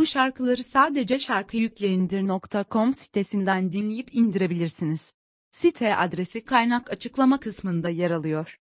Bu şarkıları sadece şarkıyükleyendir.com sitesinden dinleyip indirebilirsiniz. Site adresi kaynak açıklama kısmında yer alıyor.